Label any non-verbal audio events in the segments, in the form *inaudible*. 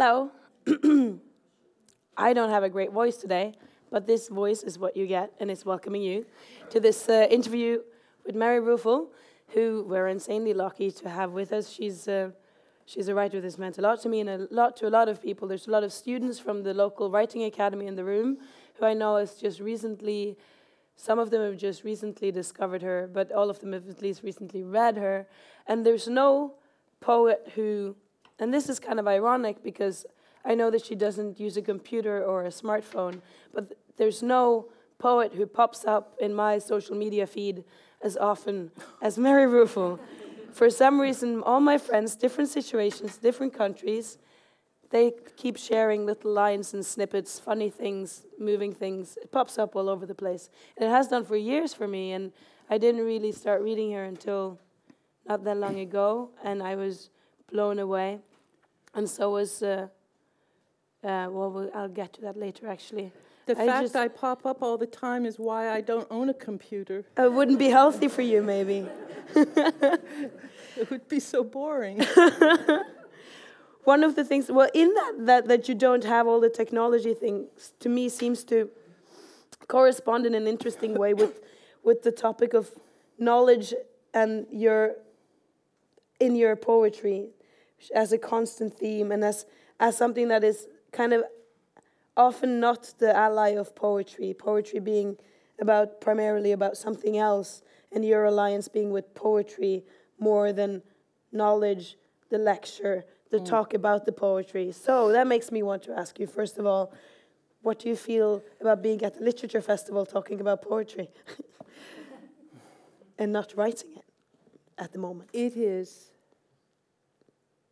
Hello. *clears throat* I don't have a great voice today, but this voice is what you get, and it's welcoming you to this uh, interview with Mary Ruefle, who we're insanely lucky to have with us. She's uh, she's a writer that's meant a lot to me and a lot to a lot of people. There's a lot of students from the local writing academy in the room who I know has just recently. Some of them have just recently discovered her, but all of them have at least recently read her. And there's no poet who and this is kind of ironic because I know that she doesn't use a computer or a smartphone, but there's no poet who pops up in my social media feed as often as Mary Ruefle. For some reason, all my friends, different situations, different countries, they keep sharing little lines and snippets, funny things, moving things. It pops up all over the place. And it has done for years for me, and I didn't really start reading her until not that long ago, and I was blown away and so was. Uh, uh, well, I'll get to that later. Actually, the I fact I pop up all the time is why I don't own a computer. It wouldn't be healthy for you, maybe. *laughs* it would be so boring. *laughs* One of the things, well, in that, that that you don't have all the technology things, to me seems to correspond in an interesting way with *laughs* with the topic of knowledge and your in your poetry as a constant theme and as, as something that is kind of often not the ally of poetry, poetry being about primarily about something else, and your alliance being with poetry more than knowledge, the lecture, the mm. talk about the poetry. So that makes me want to ask you, first of all, what do you feel about being at the literature festival talking about poetry *laughs* and not writing it at the moment? It is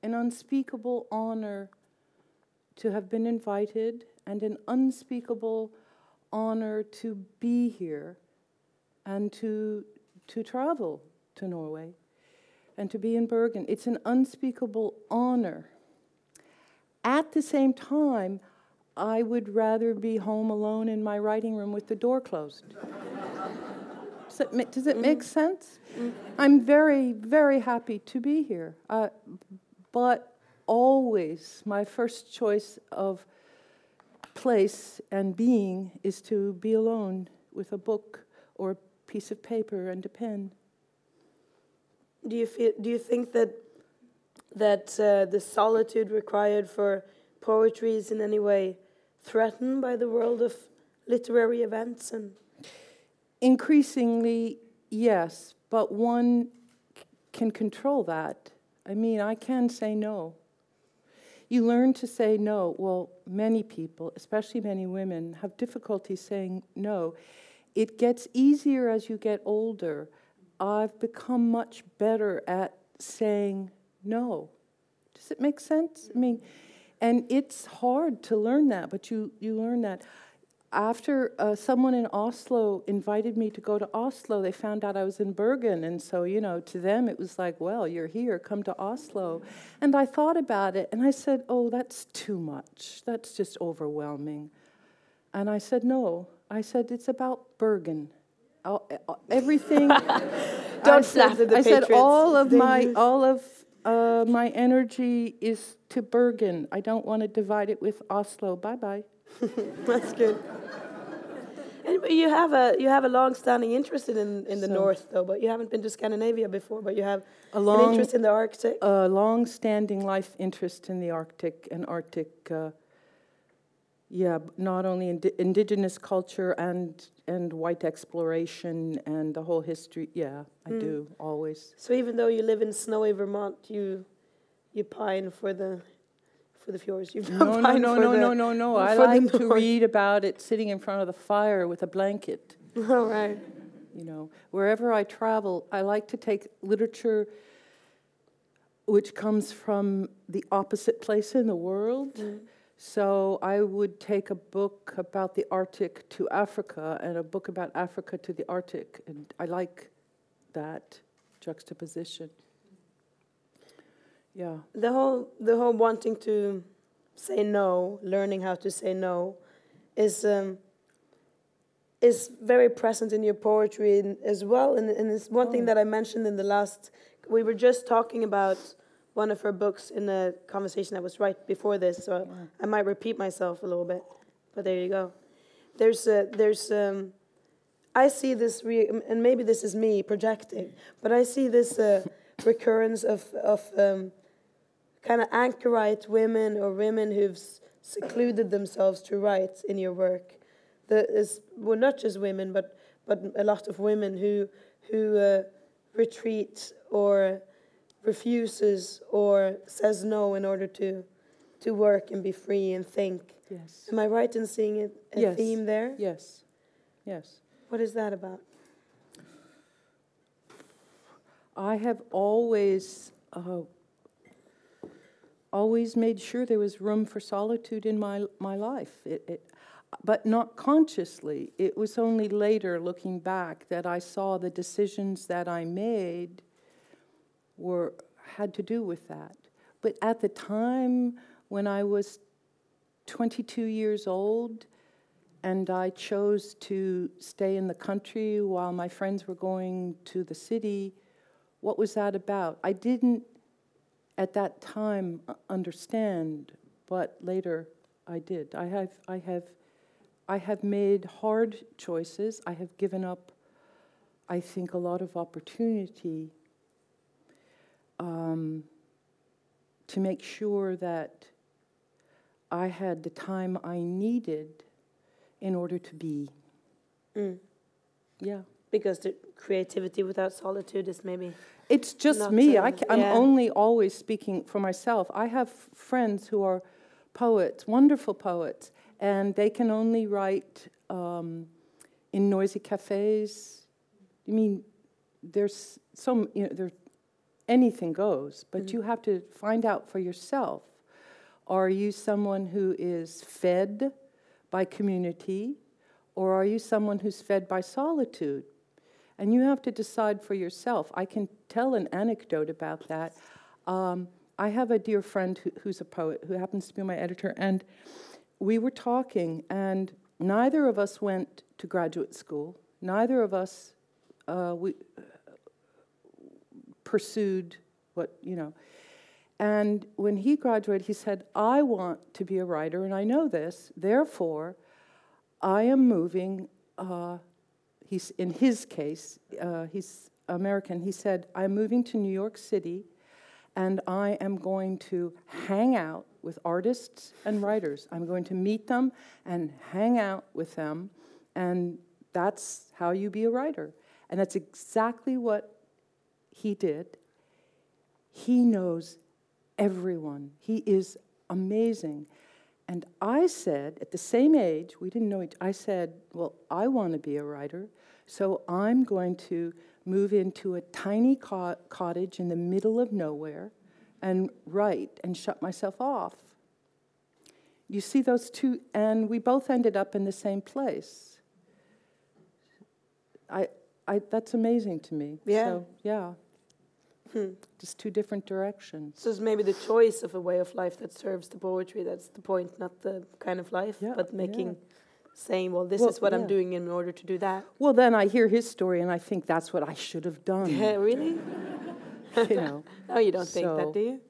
an unspeakable honor to have been invited and an unspeakable honor to be here and to, to travel to Norway and to be in Bergen. It's an unspeakable honor. At the same time, I would rather be home alone in my writing room with the door closed. *laughs* does, it, does it make mm-hmm. sense? Mm-hmm. I'm very, very happy to be here. Uh, but always, my first choice of place and being is to be alone with a book or a piece of paper and a pen. Do you feel? Do you think that that uh, the solitude required for poetry is in any way threatened by the world of literary events and? Increasingly, yes, but one can control that I mean, I can say no. You learn to say no. Well, many people, especially many women, have difficulty saying no. It gets easier as you get older. I've become much better at saying no. Does it make sense? I mean, and it's hard to learn that, but you, you learn that after uh, someone in Oslo invited me to go to Oslo, they found out I was in Bergen. And so, you know, to them it was like, well, you're here, come to Oslo. And I thought about it and I said, oh, that's too much. That's just overwhelming. And I said, no. I said, it's about Bergen. I'll, everything. *laughs* Don't slap the I said, all of my, all of uh, my energy is to Bergen. I don't want to divide it with Oslo. Bye bye. *laughs* That's good. And you have a you have a long-standing interest in in the so, north, though. But you haven't been to Scandinavia before. But you have a long, an interest in the Arctic. A long-standing life interest in the Arctic and Arctic. Uh, yeah, not only ind indigenous culture and and white exploration and the whole history. Yeah, I mm. do always. So even though you live in snowy Vermont, you you pine for the for the fjords. You've no, no, no, no, the, no, no, no. I like to read about it sitting in front of the fire with a blanket. *laughs* All right. You know, wherever I travel, I like to take literature which comes from the opposite place in the world. Mm. So I would take a book about the Arctic to Africa and a book about Africa to the Arctic. And I like that juxtaposition. Yeah. The whole the whole wanting to say no, learning how to say no, is um, is very present in your poetry as well. And, and it's one oh. thing that I mentioned in the last. We were just talking about one of her books in a conversation that was right before this, so I might repeat myself a little bit. But there you go. There's a, there's um, I see this, re- and maybe this is me projecting, but I see this uh, recurrence of of um, kind of anchorite women or women who've secluded themselves to write in your work. That is well, not just women, but but a lot of women who who uh, retreat or refuses or says no in order to to work and be free and think. Yes. Am I right in seeing a, a Yes. theme there? Yes. Yes. What is that about? I have always, uh, always made sure there was room for solitude in my, my life, it, it, but not consciously. It was only later, looking back, that I saw the decisions that I made were had to do with that. But at the time when I was 22 years old, and I chose to stay in the country while my friends were going to the city. What was that about? I didn't at that time uh, understand, but later I did. I have, I have, I have made hard choices. I have given up, I think, a lot of opportunity um, to make sure that I had the time I needed in order to be. Mm. Yeah. Because the creativity without solitude is maybe It's just Not, me. I I'm yeah. only always speaking for myself. I have friends who are poets, wonderful poets, and they can only write um, in noisy cafes. I mean, there's some, you know, there, anything goes, but you have to find out for yourself. Are you someone who is fed by community, or are you someone who's fed by solitude? And you have to decide for yourself. I can tell an anecdote about that. Um, I have a dear friend who, who's a poet who happens to be my editor, and we were talking, and neither of us went to graduate school. Neither of us uh, we pursued what you know. And when he graduated, he said, "I want to be a writer, and I know this. Therefore, I am moving." Uh, he's in his case, uh, he's American. He said, "I'm moving to New York City, and I am going to hang out with artists and writers. I'm going to meet them and hang out with them, and that's how you be a writer." And that's exactly what he did. He knows everyone. He is amazing. And I said, at the same age, we didn't know each, I said, well, I want to be a writer, so I'm going to move into a tiny co- cottage in the middle of nowhere and write and shut myself off. You see those two, and we both ended up in the same place. I, I, that's amazing to me. Yeah. So, yeah. Just two different directions. So it's maybe the choice of a way of life that serves the poetry. That's the point, not the kind of life, Yeah, but making, yeah. saying, well, this Well, is what yeah. I'm doing in order to do that. Well, then I hear his story and I think that's what I should have done. Yeah, *laughs* really? you know. No, *laughs* you don't think that, do you?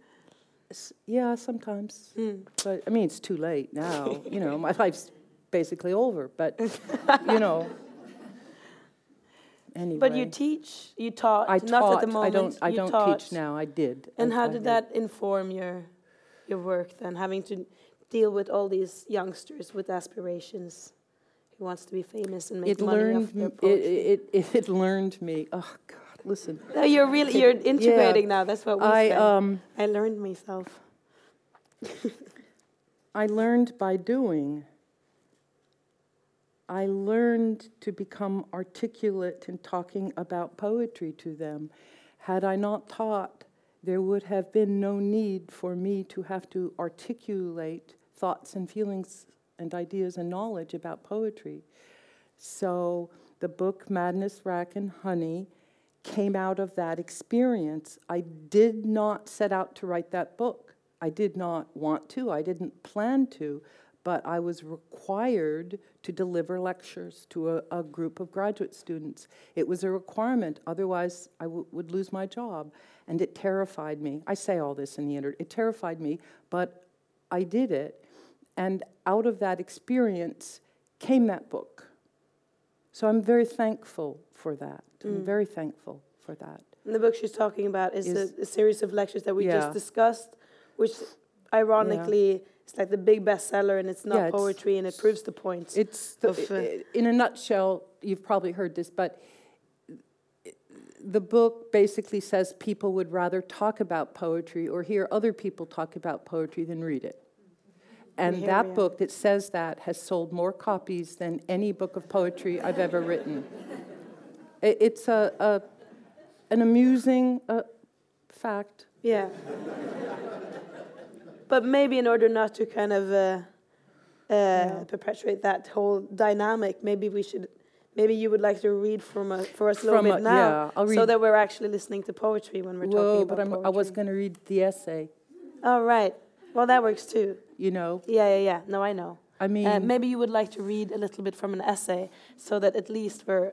S- Yeah, sometimes. Hmm. But I mean, it's too late now. you know, my *laughs* life's basically over. But you know. Anyway. But you teach, you taught, I not at the moment. I don't. I don't taught. teach now. I did. And I- how I did did. that inform your your work then, having to deal with all these youngsters with aspirations who wants to be famous and make It money learned. off their poetry? it, it, it learned me. Oh God! Listen. no, you're really you're integrating now. That's what we I say. um. I learned myself. *laughs* I learned by doing. I learned to become articulate in talking about poetry to them. Had I not taught, there would have been no need for me to have to articulate thoughts and feelings and ideas and knowledge about poetry. So the book Madness, Rack, and Honey came out of that experience. I did not set out to write that book. I did not want to, I didn't plan to, but I was required to deliver lectures to a, a group of graduate students. It was a requirement, otherwise, I w- would lose my job. and it terrified me. I say all this in the interview. It terrified me, but I did it. And out of that experience came that book. So I'm very thankful for that. Mm. I'm very thankful for that. And the book she's talking about is, is a, a, series of lectures that we yeah. just discussed, which ironically yeah. Is like the big bestseller and it's not yeah, poetry and it proves the point. It's the, of, uh, in a nutshell, you've probably heard this, but the book basically says people would rather talk about poetry or hear other people talk about poetry than read it. And that book that says that has sold more copies than any book of poetry I've ever written. it's a, a, an amusing uh, fact. Yeah. But maybe in order not to kind of uh, uh, yeah. perpetuate that whole dynamic, maybe we should. Maybe you would like to read from a, for us a little bit a, now, yeah, so that we're actually listening to poetry when we're Whoa, talking about but I'm, poetry. I was going to read the essay. All right. Well, that works too. You know? Yeah, yeah, yeah. No, I know. I uh, mean, uh, maybe you would like to read a little bit from an essay so that at least we're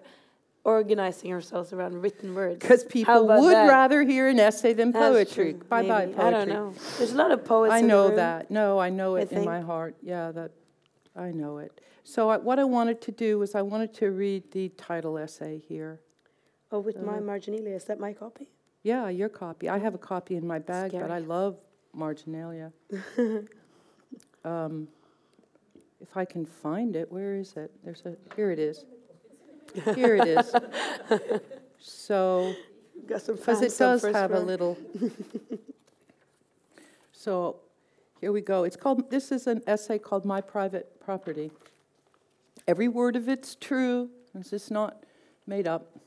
organizing ourselves around written words. Because people would that? rather hear an essay than poetry. Bye bye, poetry. I don't know. There's a lot of poets. I know that. No, I know it I in my heart. Yeah, that I know it. So I, what I wanted to do was I wanted to read the title essay here. Oh, with uh, my marginalia. Is that my copy? Yeah, your copy. I have a copy in my bag, Scary. but I love marginalia. *laughs* um, if I can find it, where is it? There's a here it is. Here it is. *laughs* so, because it does have a little. *laughs* so, here we go. It's called. This is an essay called "My Private Property." Every word of it's true. This is not made up.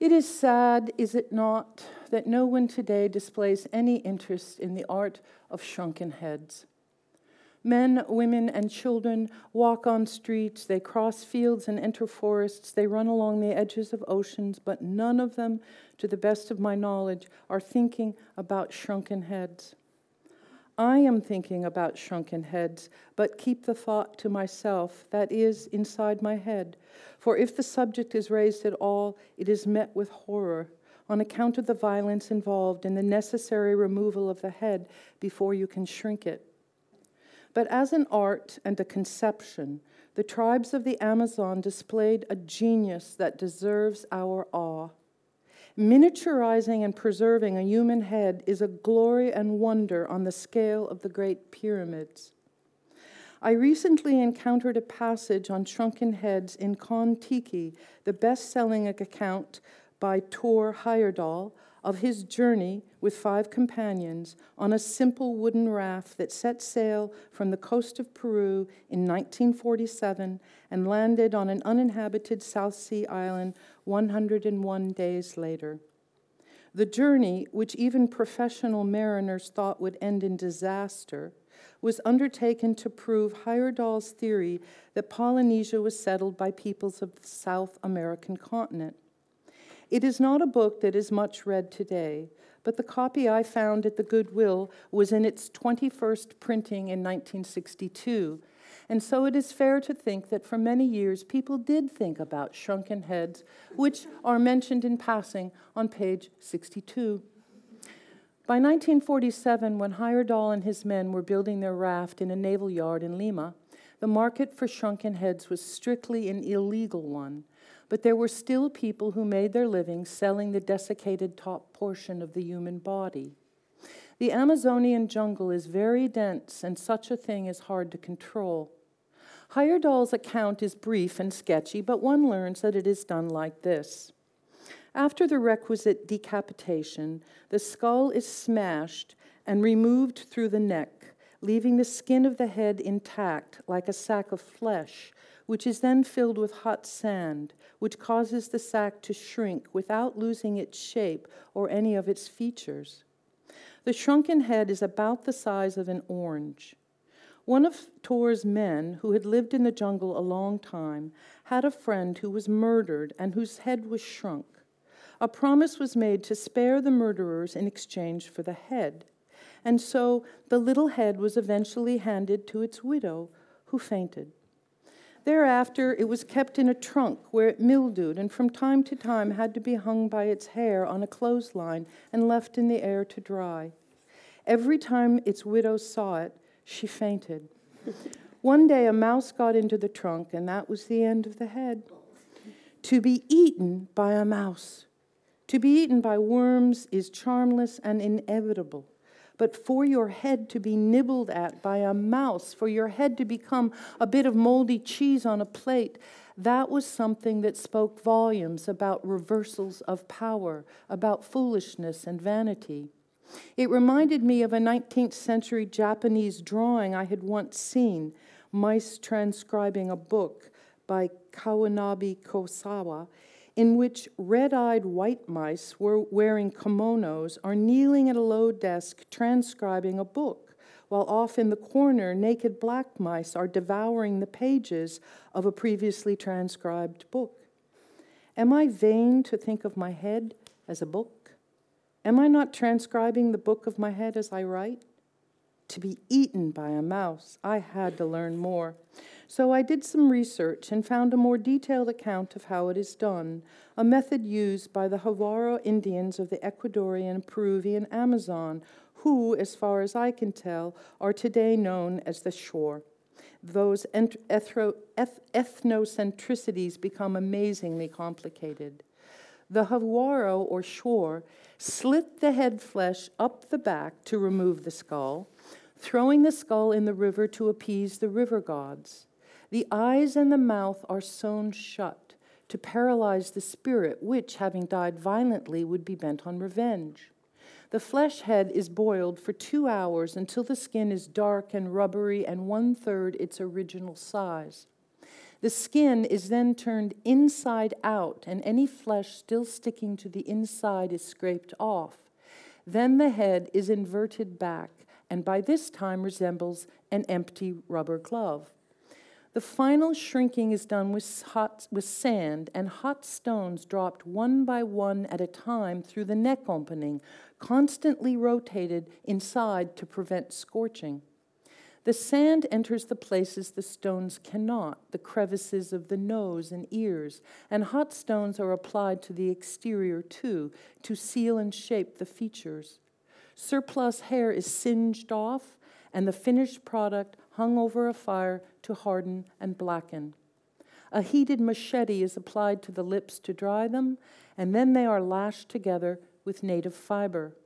It is sad, is it not, that no one today displays any interest in the art of shrunken heads. Men, women, and children walk on streets, they cross fields and enter forests, they run along the edges of oceans, but none of them, to the best of my knowledge, are thinking about shrunken heads. I am thinking about shrunken heads, but keep the thought to myself, that is, inside my head. For if the subject is raised at all, it is met with horror on account of the violence involved in the necessary removal of the head before you can shrink it. But as an art and a conception, the tribes of the Amazon displayed a genius that deserves our awe. Miniaturizing and preserving a human head is a glory and wonder on the scale of the great pyramids. I recently encountered a passage on shrunken heads in Kon Tiki, the best selling account by Thor Heyerdahl of his journey with five companions on a simple wooden raft that set sail from the coast of Peru in 1947 and landed on an uninhabited South Sea island 101 days later. The journey, which even professional mariners thought would end in disaster, was undertaken to prove Heyerdahl's theory that Polynesia was settled by peoples of the South American continent. It is not a book that is much read today, but the copy I found at the Goodwill was in its 21st printing in 1962 and so it is fair to think that for many years people did think about shrunken heads, which are mentioned in passing on page 62. By 1947, when Heyerdahl and his men were building their raft in a naval yard in Lima, the market for shrunken heads was strictly an illegal one, but there were still people who made their living selling the desiccated top portion of the human body. The Amazonian jungle is very dense, and such a thing is hard to control. Heyerdahl's account is brief and sketchy, but one learns that it is done like this. After the requisite decapitation, the skull is smashed and removed through the neck, leaving the skin of the head intact like a sack of flesh, which is then filled with hot sand, which causes the sack to shrink without losing its shape or any of its features. The shrunken head is about the size of an orange. One of Thor's men, who had lived in the jungle a long time, had a friend who was murdered and whose head was shrunk. A promise was made to spare the murderers in exchange for the head. And so the little head was eventually handed to its widow, who fainted. Thereafter, it was kept in a trunk where it mildewed and from time to time had to be hung by its hair on a clothesline and left in the air to dry. Every time its widow saw it, she fainted. One day, a mouse got into the trunk, and that was the end of the head. To be eaten by a mouse. To be eaten by worms is charmless and inevitable. But for your head to be nibbled at by a mouse, for your head to become a bit of moldy cheese on a plate, that was something that spoke volumes about reversals of power, about foolishness and vanity. It reminded me of a 19th century Japanese drawing I had once seen, mice transcribing a book by Kawanabe Kyosai in which red eyed white mice were wearing kimonos are kneeling at a low desk transcribing a book, while off in the corner, naked black mice are devouring the pages of a previously transcribed book. Am I vain to think of my head as a book? Am I not transcribing the book of my head as I write? To be eaten by a mouse, I had to learn more. So I did some research and found a more detailed account of how it is done, a method used by the Jivaro Indians of the Ecuadorian Peruvian Amazon, who, as far as I can tell, are today known as the Shuar. Those ethro, eth, ethnocentricities become amazingly complicated. The Jivaro or Shuar slit the head flesh up the back to remove the skull, throwing the skull in the river to appease the river gods. The eyes and the mouth are sewn shut to paralyze the spirit, which, having died violently, would be bent on revenge. The flesh head is boiled for two hours until the skin is dark and rubbery and one third its original size. The skin is then turned inside out, and any flesh still sticking to the inside is scraped off. Then the head is inverted back, and by this time resembles an empty rubber glove. The final shrinking is done with, hot, with sand and hot stones dropped one by one at a time through the neck opening, constantly rotated inside to prevent scorching. The sand enters the places the stones cannot, the crevices of the nose and ears, and hot stones are applied to the exterior too, to seal and shape the features. Surplus hair is singed off, and the finished product hung over a fire to harden and blacken. A heated machete is applied to the lips to dry them, and then they are lashed together with native fiber.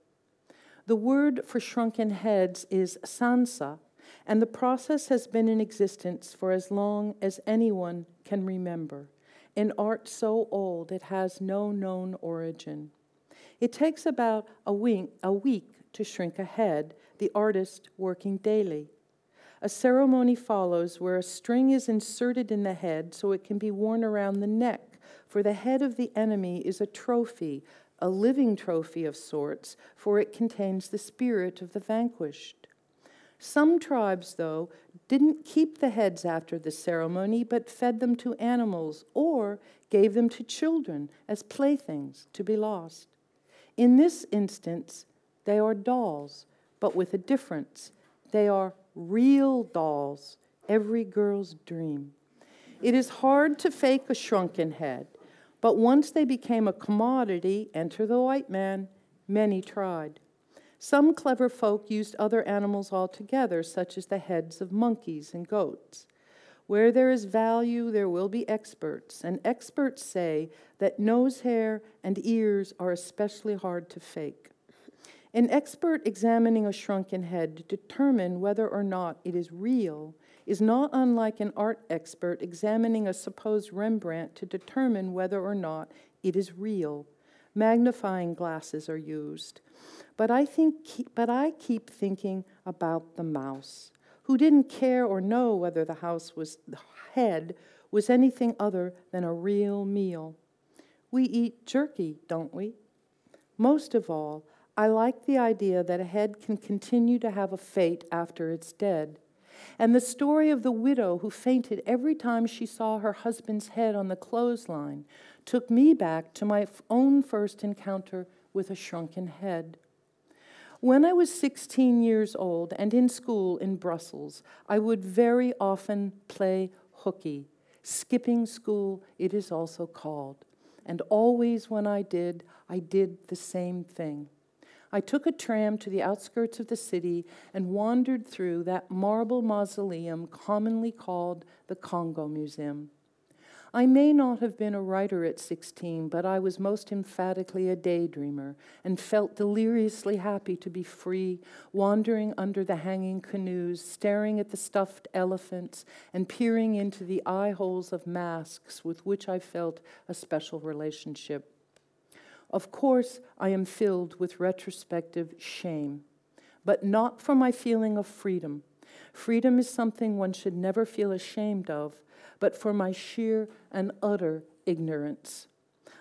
The word for shrunken heads is tsantsa, and the process has been in existence for as long as anyone can remember. an art so old it has no known origin. It takes about a week, a week to shrink a head, the artist working daily. A ceremony follows where a string is inserted in the head so it can be worn around the neck, for the head of the enemy is a trophy, a living trophy of sorts, for it contains the spirit of the vanquished. Some tribes, though, didn't keep the heads after the ceremony, but fed them to animals or gave them to children as playthings to be lost. In this instance, they are dolls, but with a difference. They are real dolls, every girl's dream. It is hard to fake a shrunken head, but once they became a commodity, enter the white man, many tried. Some clever folk used other animals altogether, such as the heads of monkeys and goats. Where there is value, there will be experts, and experts say that nose hair and ears are especially hard to fake. An expert examining a shrunken head to determine whether or not it is real is not unlike an art expert examining a supposed Rembrandt to determine whether or not it is real. Magnifying glasses are used. But I, think, but I keep thinking about the mouse, who didn't care or know whether the house was the head was anything other than a real meal. We eat jerky, don't we? Most of all, I like the idea that a head can continue to have a fate after it's dead. And the story of the widow who fainted every time she saw her husband's head on the clothesline took me back to my own first encounter with a shrunken head. When I was 16 years old and in school in Brussels, I would very often play hooky, Skipping school, it is also called. And always when I did, I did the same thing. I took a tram to the outskirts of the city and wandered through that marble mausoleum commonly called the Congo Museum. I may not have been a writer at 16, but I was most emphatically a daydreamer and felt deliriously happy to be free, wandering under the hanging canoes, staring at the stuffed elephants, and peering into the eye holes of masks with which I felt a special relationship. Of course, I am filled with retrospective shame, but not for my feeling of freedom. Freedom is something one should never feel ashamed of, but for my sheer and utter ignorance.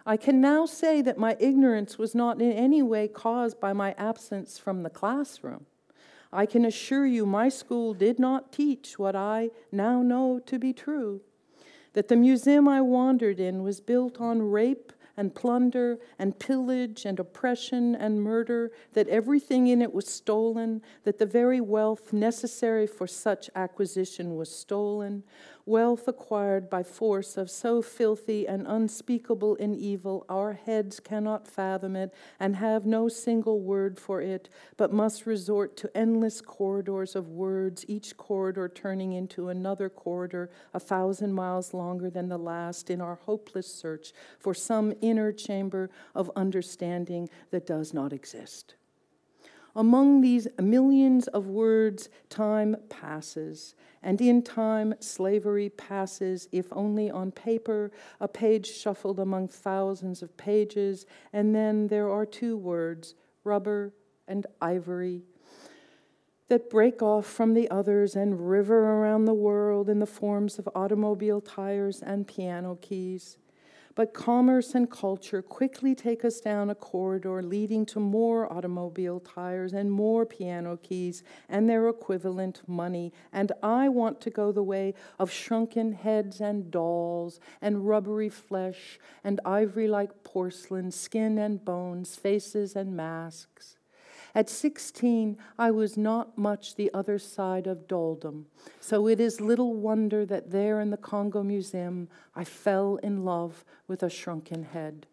I can now say that my ignorance was not in any way caused by my absence from the classroom. I can assure you my school did not teach what I now know to be true that the museum I wandered in was built on rape and plunder and pillage and oppression and murder, that everything in it was stolen, that the very wealth necessary for such acquisition was stolen, wealth acquired by force of so filthy and unspeakable an evil, our heads cannot fathom it and have no single word for it, but must resort to endless corridors of words, each corridor turning into another corridor a thousand miles longer than the last, in our hopeless search for some inner chamber of understanding that does not exist. Among these millions of words, time passes, and in time, slavery passes, if only on paper, a page shuffled among thousands of pages, and then there are two words, rubber and ivory, that break off from the others and river around the world in the forms of automobile tires and piano keys. But commerce and culture quickly take us down a corridor leading to more automobile tires and more piano keys and their equivalent money. And I want to go the way of shrunken heads and dolls and rubbery flesh and ivory like porcelain, skin and bones, faces and masks. At 16, I was not much the other side of dolldom, so it is little wonder that there in the Congo Museum I fell in love with a shrunken head.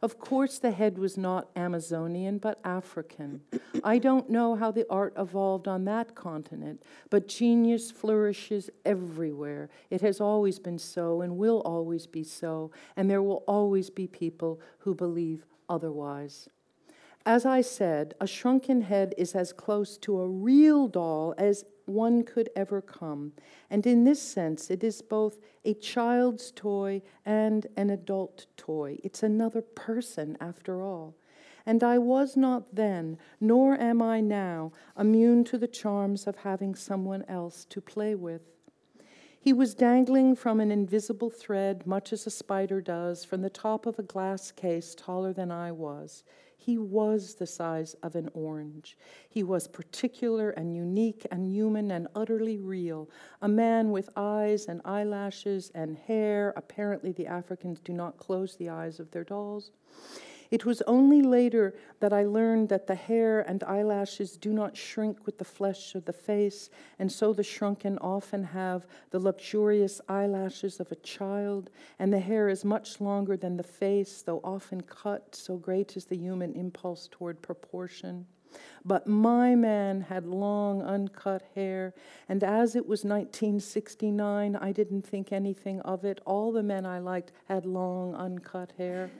Of course, the head was not Amazonian, but African. I don't know how the art evolved on that continent, but genius flourishes everywhere. It has always been so and will always be so, and there will always be people who believe otherwise. As I said, a shrunken head is as close to a real doll as one could ever come. And in this sense, it is both a child's toy and an adult toy. It's another person, after all. And I was not then, nor am I now, immune to the charms of having someone else to play with. He was dangling from an invisible thread, much as a spider does, from the top of a glass case taller than I was. He was the size of an orange. He was particular and unique and human and utterly real. A man with eyes and eyelashes and hair. Apparently, the Africans do not close the eyes of their dolls. It was only later that I learned that the hair and eyelashes do not shrink with the flesh of the face, and so the shrunken often have the luxurious eyelashes of a child, and the hair is much longer than the face, though often cut, so great is the human impulse toward proportion. But my man had long, uncut hair, and as it was 1969, I didn't think anything of it. All the men I liked had long, uncut hair.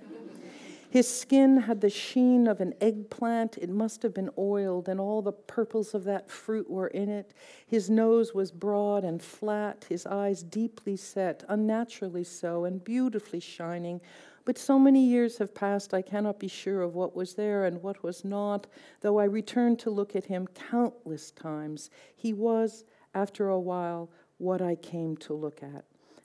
His skin had the sheen of an eggplant. It must have been oiled, and all the purples of that fruit were in it. His nose was broad and flat, his eyes deeply set, unnaturally so, and beautifully shining. But so many years have passed, I cannot be sure of what was there and what was not, though I returned to look at him countless times. He was, after a while, what I came to look at.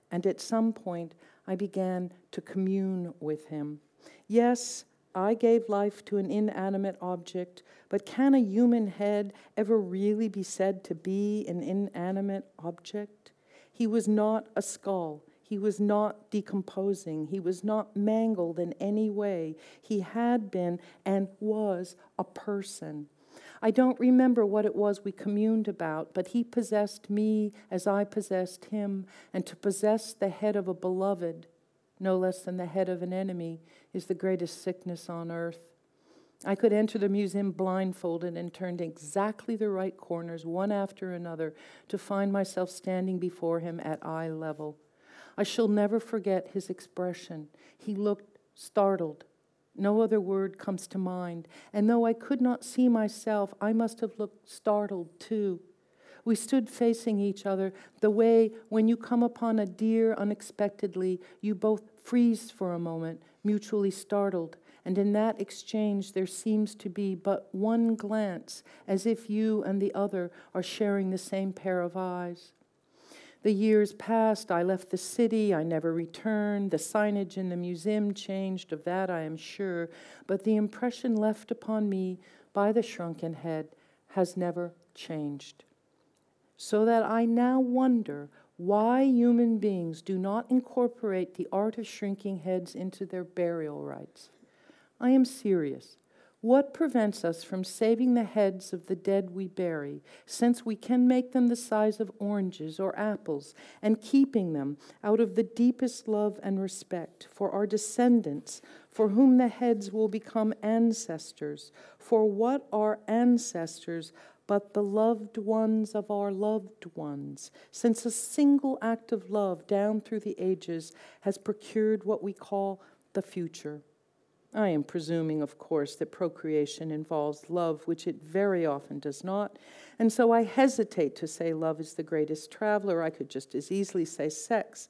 And at some point, I began to commune with him. Yes, I gave life to an inanimate object, but can a human head ever really be said to be an inanimate object? He was not a skull. He was not decomposing. He was not mangled in any way. He had been and was a person. I don't remember what it was we communed about, but he possessed me as I possessed him, and to possess the head of a beloved, no less than the head of an enemy, is the greatest sickness on earth. I could enter the museum blindfolded and turned exactly the right corners, one after another, to find myself standing before him at eye level. I shall never forget his expression. He looked startled. No other word comes to mind. And though I could not see myself, I must have looked startled too. We stood facing each other, the way when you come upon a deer unexpectedly, you both freeze for a moment, mutually startled. And in that exchange, there seems to be but one glance, as if you and the other are sharing the same pair of eyes. The years passed. I left the city. I never returned. The signage in the museum changed, of that I am sure. But the impression left upon me by the shrunken head has never changed. So that I now wonder why human beings do not incorporate the art of shrinking heads into their burial rites. I am serious. What prevents us from saving the heads of the dead we bury, since we can make them the size of oranges or apples, and keeping them out of the deepest love and respect for our descendants, for whom the heads will become ancestors? For what are ancestors but the loved ones of our loved ones, since a single act of love down through the ages has procured what we call the future? I am presuming, of course, that procreation involves love, which it very often does not. And so I hesitate to say love is the greatest traveler. I could just as easily say sex.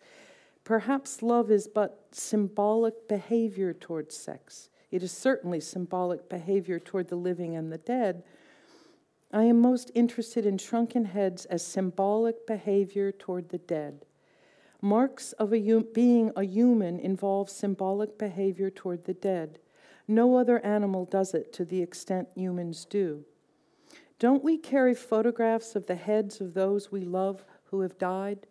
Perhaps love is but symbolic behavior towards sex. It is certainly symbolic behavior toward the living and the dead. I am most interested in shrunken heads as symbolic behavior toward the dead. Marks of a being a human involve symbolic behavior toward the dead. No other animal does it to the extent humans do. Don't we carry photographs of the heads of those we love who have died?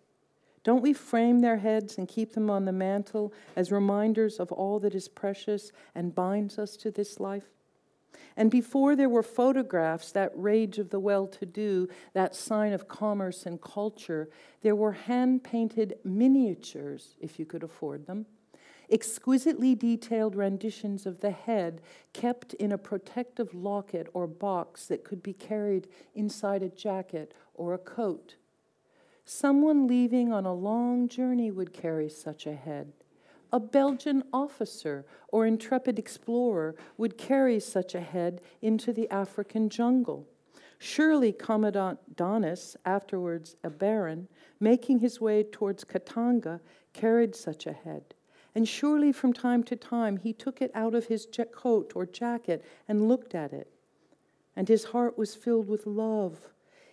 Don't we frame their heads and keep them on the mantle as reminders of all that is precious and binds us to this life? And before there were photographs, that rage of the well to do, that sign of commerce and culture, there were hand painted miniatures, if you could afford them, exquisitely detailed renditions of the head kept in a protective locket or box that could be carried inside a jacket or a coat. Someone leaving on a long journey would carry such a head. A Belgian officer or intrepid explorer would carry such a head into the African jungle. Surely Commandant Dhanis, afterwards a baron, making his way towards Katanga, carried such a head. And surely from time to time he took it out of his coat or jacket and looked at it. And his heart was filled with love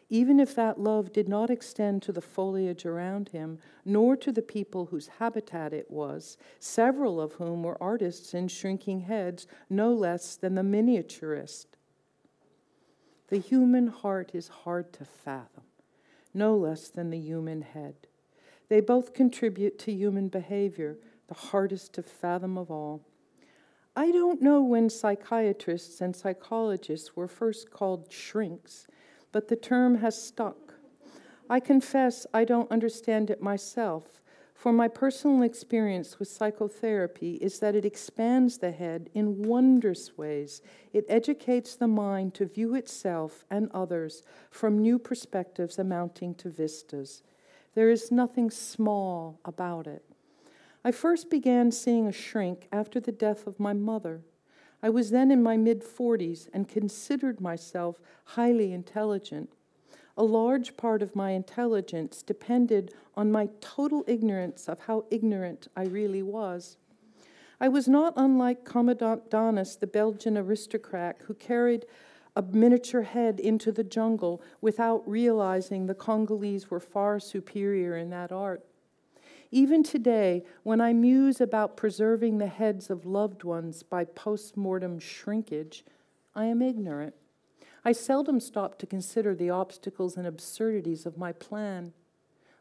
even if that love did not extend to the foliage around him, nor to the people whose habitat it was, several of whom were artists in shrinking heads, no less than the miniaturist. The human heart is hard to fathom, no less than the human head. They both contribute to human behavior, the hardest to fathom of all. I don't know when psychiatrists and psychologists were first called shrinks but the term has stuck. I confess I don't understand it myself, for my personal experience with psychotherapy is that it expands the head in wondrous ways. It educates the mind to view itself and others from new perspectives amounting to vistas. There is nothing small about it. I first began seeing a shrink after the death of my mother. I was then in my mid 40s and considered myself highly intelligent. A large part of my intelligence depended on my total ignorance of how ignorant I really was. I was not unlike Commandant Dhanis, the Belgian aristocrat who carried a miniature head into the jungle without realizing the Congolese were far superior in that art. Even today, when I muse about preserving the heads of loved ones by post mortem shrinkage, I am ignorant. I seldom stop to consider the obstacles and absurdities of my plan.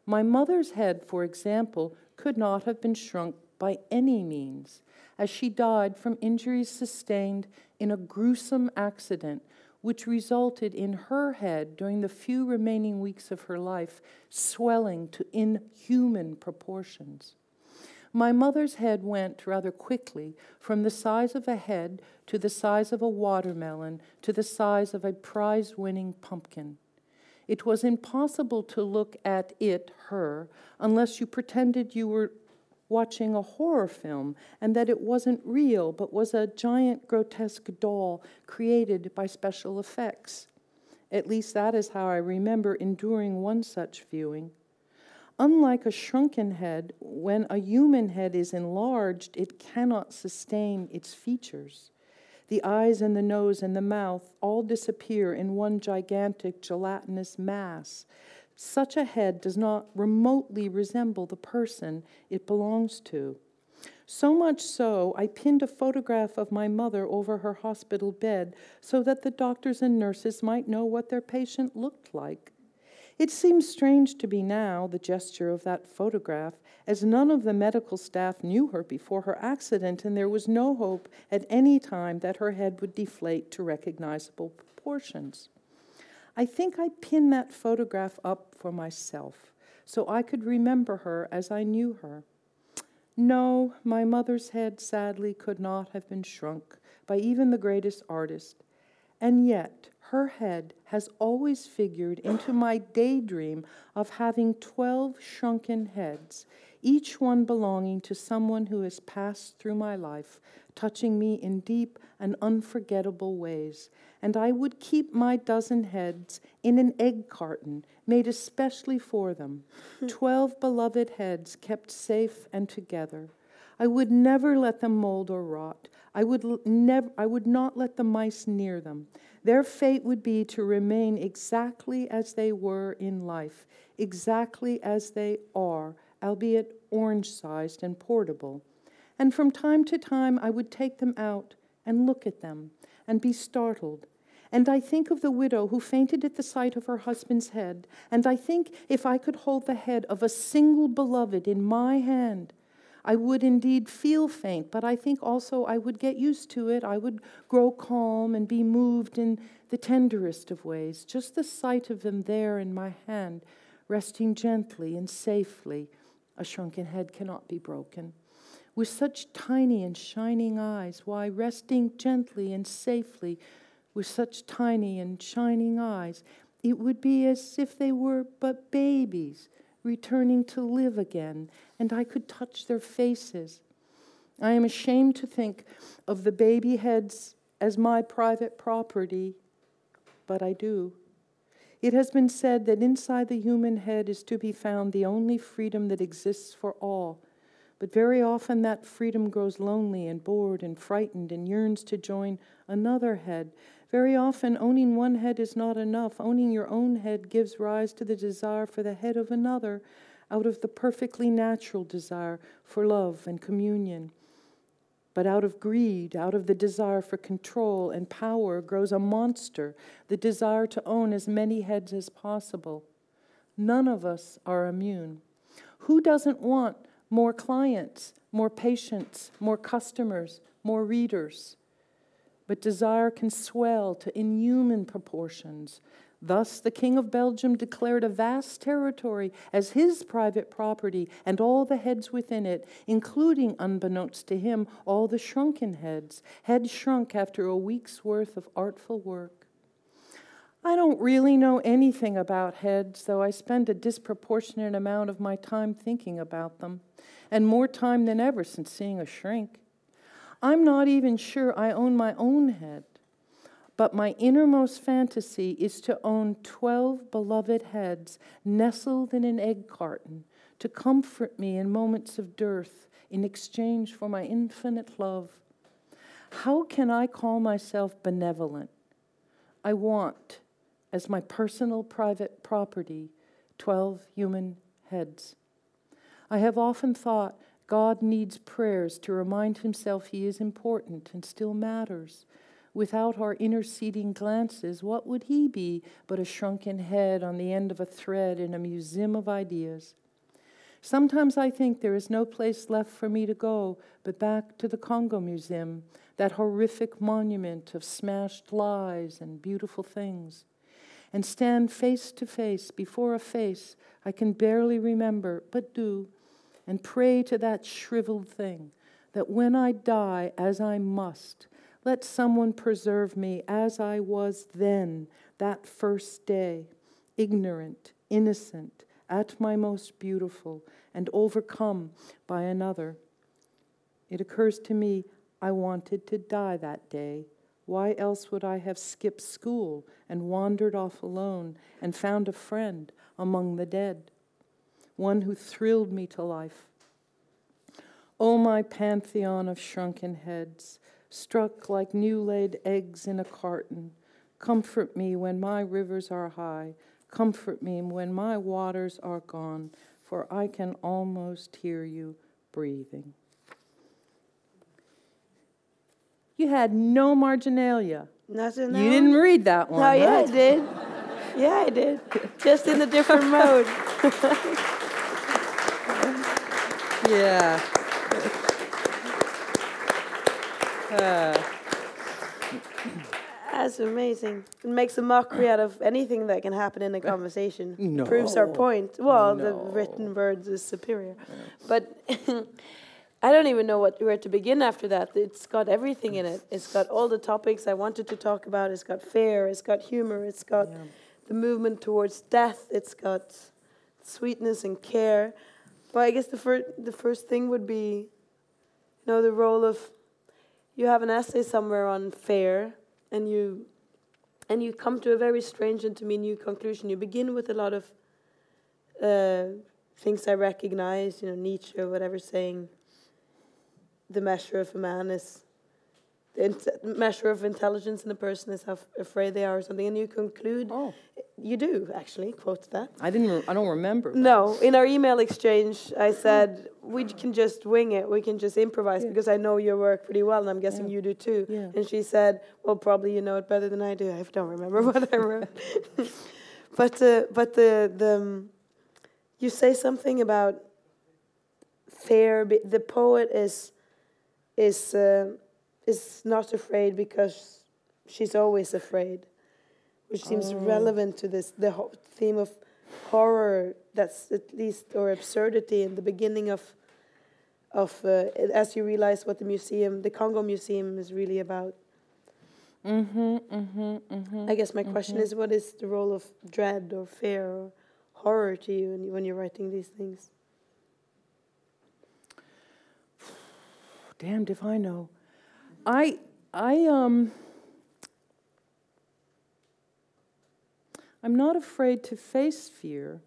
My mother's head, for example, could not have been shrunk by any means, as she died from injuries sustained in a gruesome accident which resulted in her head during the few remaining weeks of her life swelling to inhuman proportions. My mother's head went rather quickly from the size of a head to the size of a watermelon to the size of a prize winning pumpkin. It was impossible to look at it, her, unless you pretended you were watching a horror film and that it wasn't real but was a giant grotesque doll created by special effects. At least that is how I remember enduring one such viewing. Unlike a shrunken head, when a human head is enlarged, it cannot sustain its features. The eyes and the nose and the mouth all disappear in one gigantic gelatinous mass such a head does not remotely resemble the person it belongs to. So much so, I pinned a photograph of my mother over her hospital bed so that the doctors and nurses might know what their patient looked like. It seems strange to me now, the gesture of that photograph, as none of the medical staff knew her before her accident, and there was no hope at any time that her head would deflate to recognizable proportions. I think I pinned that photograph up for myself so I could remember her as I knew her. No, my mother's head sadly could not have been shrunk by even the greatest artist. And yet, her head has always figured into my daydream of having 12 shrunken heads, each one belonging to someone who has passed through my life, touching me in deep and unforgettable ways. And I would keep my dozen heads in an egg carton made especially for them, hmm. twelve beloved heads kept safe and together. I would never let them mold or rot. I would, never, I would not let the mice near them. Their fate would be to remain exactly as they were in life, exactly as they are, albeit orange sized and portable and from time to time I would take them out and look at them and be startled. And I think of the widow who fainted at the sight of her husband's head, and I think if I could hold the head of a single beloved in my hand, I would indeed feel faint, but I think also I would get used to it. I would grow calm and be moved in the tenderest of ways. Just the sight of them there in my hand, resting gently and safely. A shrunken head cannot be broken with such tiny and shining eyes, why, resting gently and safely with such tiny and shining eyes, it would be as if they were but babies returning to live again, and I could touch their faces. I am ashamed to think of the baby heads as my private property, but I do. It has been said that inside the human head is to be found the only freedom that exists for all but very often that freedom grows lonely and bored and frightened and yearns to join another head. Very often, owning one head is not enough. Owning your own head gives rise to the desire for the head of another out of the perfectly natural desire for love and communion. But out of greed, out of the desire for control and power, grows a monster, the desire to own as many heads as possible. None of us are immune. Who doesn't want more clients, more patients, more customers, more readers. But desire can swell to inhuman proportions. Thus, the King of Belgium declared a vast territory as his private property and all the heads within it, including, unbeknownst to him, all the shrunken heads, heads shrunk after a week's worth of artful work. I don't really know anything about heads, though I spend a disproportionate amount of my time thinking about them, and more time than ever since seeing a shrink. I'm not even sure I own my own head, but my innermost fantasy is to own 12 beloved heads nestled in an egg carton to comfort me in moments of dearth in exchange for my infinite love. How can I call myself benevolent? I want as my personal private property 12 human heads. I have often thought God needs prayers to remind himself he is important and still matters. Without our interceding glances, what would he be but a shrunken head on the end of a thread in a museum of ideas? Sometimes I think there is no place left for me to go but back to the Congo Museum that horrific monument of smashed lies and beautiful things, and stand face to face before a face I can barely remember, but do, and pray to that shriveled thing that when I die, as I must, let someone preserve me as I was then, that first day, ignorant, innocent, at my most beautiful, and overcome by another. It occurs to me I wanted to die that day. Why else would I have skipped school and wandered off alone and found a friend among the dead? One who thrilled me to life. O oh, my pantheon of shrunken heads, struck like new laid eggs in a carton, comfort me when my rivers are high, comfort me when my waters are gone, for I can almost hear you breathing. You had no marginalia. Nothing. You didn't read that oh, one. No, yeah, right? I did. Yeah, I did. Just in a different *laughs* mode. *laughs* yeah. Uh. That's amazing. It makes a mockery out of anything that can happen in a conversation. *laughs* No. Proves our point. Well, the written words is superior. But *laughs* I don't even know what where to begin after that. It's got everything in it. It's got all the topics I wanted to talk about. It's got fear. It's got humor. It's got Yeah. the movement towards death. It's got sweetness and care. But I guess the first the first thing would be, you know, the role of you have an essay somewhere on fair, and you and you come to a very strange and to me new conclusion. You begin with a lot of uh, things I recognize, you know, Nietzsche or whatever, saying the measure of a man is measure of intelligence in a person is how afraid they are or something, and you conclude Oh, you do actually quote that. I didn't. I don't remember. No, in our email exchange, I said we can just wing it. We can just improvise Yeah. because I know your work pretty well, and I'm guessing Yeah. you do too. Yeah. And she said, "Well, probably you know it better than I do. I don't remember *laughs* what I wrote." *laughs* but uh, but the the um, you say something about fear. be- The poet is is uh, is not afraid because she's always afraid, which seems Oh. relevant to this the ho- theme of horror. That's at least or absurdity in the beginning of of uh, as you realize what the museum, the Congo Museum, is really about. Mm-hmm. Mm-hmm. Mm-hmm. I guess my question is, what is the role of dread or fear or horror to you when, you, when you're writing these things? *sighs* Damned if I know. I I um I'm not afraid to face fear.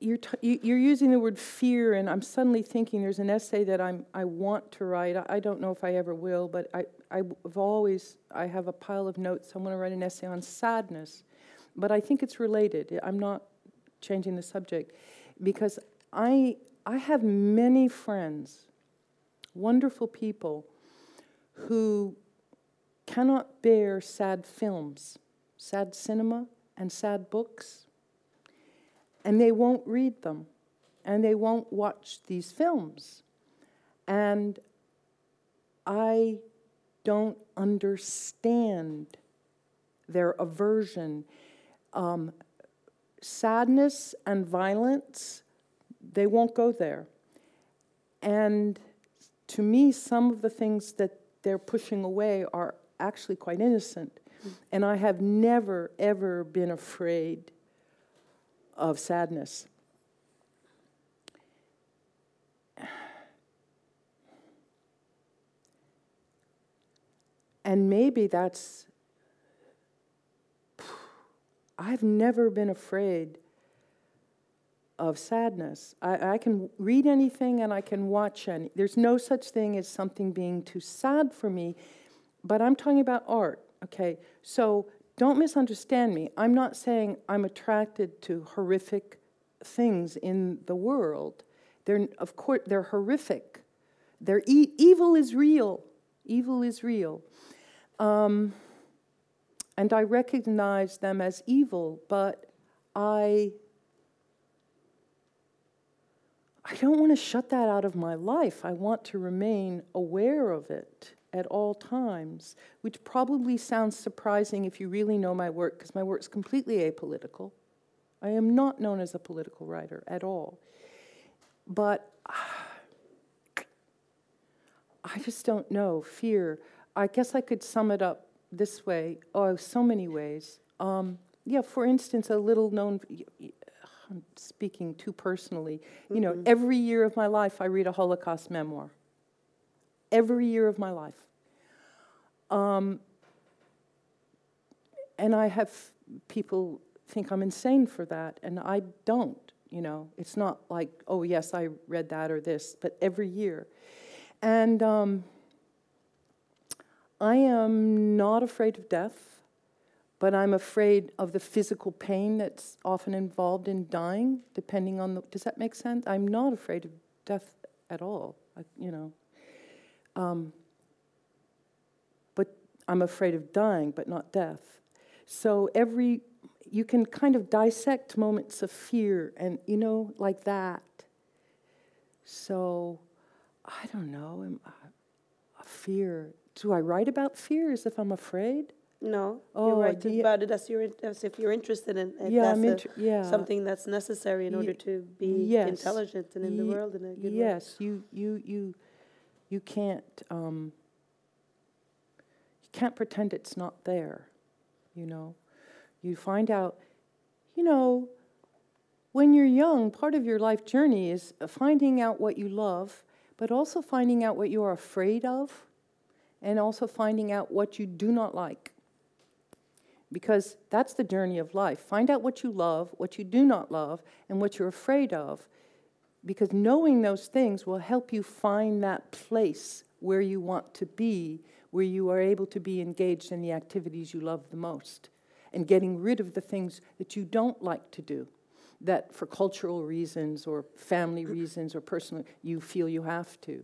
You're, t- you- you're using the word fear, and I'm suddenly thinking there's an essay that I'm, I want to write. I, I don't know if I ever will, but I, I've always, I have a pile of notes. I want to write an essay on sadness. But I think it's related. I'm not changing the subject because I, I have many friends, wonderful people, who cannot bear sad films, sad cinema, and sad books. And they won't read them, and they won't watch these films. And I don't understand their aversion. Um, sadness and violence, they won't go there. And to me, some of the things that they're pushing away are actually quite innocent. Mm. And I have never, ever been afraid of sadness. *sighs* And maybe that's, *sighs* I've never been afraid of sadness. I, I can read anything and I can watch any. There's no such thing as something being too sad for me, but I'm talking about art, okay? So don't misunderstand me. I'm not saying I'm attracted to horrific things in the world. They're, of course, they're horrific. They're e- evil is real. Evil is real. Um, and I recognize them as evil, but I I don't want to shut that out of my life. I want to remain aware of it at all times, which probably sounds surprising if you really know my work, because my work's completely apolitical. I am not known as a political writer at all. But *sighs* I just don't know. Fear. I guess I could sum it up this way. Oh, so many ways. Um, yeah, for instance, a little known, I'm speaking too personally, you know, mm-hmm. every year of my life I read a Holocaust memoir. Every year of my life. Um, and I have people think I'm insane for that, and I don't, you know. It's not like, oh, yes, I read that or this, but every year. And um, I am not afraid of death, but I'm afraid of the physical pain that's often involved in dying, depending on the. Does that make sense? I'm not afraid of death at all, I, you know. Um, but I'm afraid of dying, but not death. So every. You can kind of dissect moments of fear and, you know, like that. So I don't know, a fear. Do I write about fears if I'm afraid? No, oh, you write yeah. about it as, you're, as if you're interested in it. Yeah, I'm inter- yeah. something that's necessary in order to be yes. intelligent and in Ye- the world in a good yes, way. Yes, you, you, you, you can't, um, you can't pretend it's not there, you know. You find out, you know, when you're young, part of your life journey is finding out what you love but also finding out what you are afraid of and also finding out what you do not like. Because that's the journey of life. Find out what you love, what you do not love, and what you're afraid of. Because knowing those things will help you find that place where you want to be, where you are able to be engaged in the activities you love the most, and getting rid of the things that you don't like to do that for cultural reasons or family reasons or personal, you feel you have to.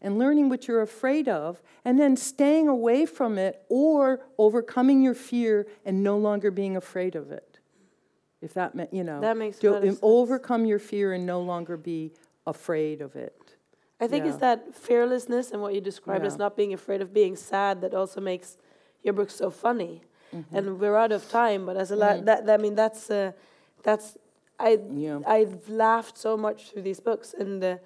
And learning what you're afraid of, and then staying away from it or overcoming your fear and no longer being afraid of it. If that meant, you know, that makes do, overcome your fear and no longer be afraid of it. I think yeah. it's that fearlessness and what you described yeah. as not being afraid of being sad that also makes your book so funny. Mm-hmm. And we're out of time, but as a mm-hmm. la- that, I mean that's uh, that's I yeah. I've laughed so much through these books, and uh,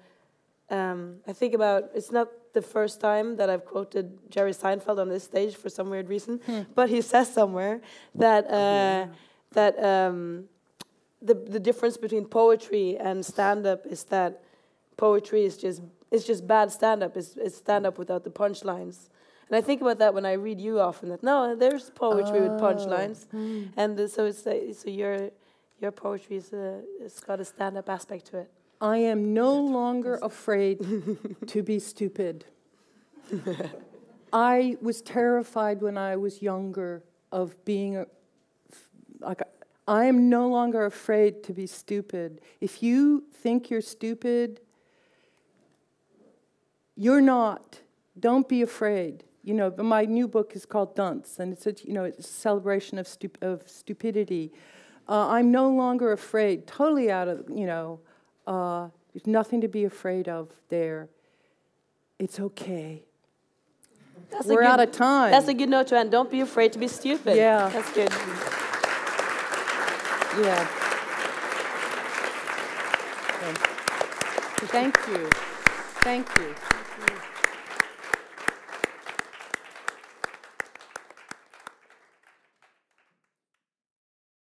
um, I think about it's not the first time that I've quoted Jerry Seinfeld on this stage for some weird reason, hmm. but he says somewhere that uh, yeah. that um, the the difference between poetry and stand up is that poetry is just it's just bad stand up. It's, it's stand up without the punchlines. And I think about that when I read you often. That no, there's poetry oh. with punchlines, hmm. and uh, so it's uh, so you're your poetry is a, it's got a stand up aspect to it. I am no longer afraid *laughs* to be stupid. I was terrified when I was younger of being a, like I am no longer afraid to be stupid. If you think you're stupid, you're not. Don't be afraid. You know, my new book is called Dunce, and it's a you know it's a celebration of, stup- of stupidity. Uh, I'm no longer afraid, totally out of, you know, uh, there's nothing to be afraid of there. It's okay. That's We're good, out of time. That's a good note to end. Don't be afraid to be stupid. Yeah. That's good. Yeah. Thank you. Thank you. Thank you.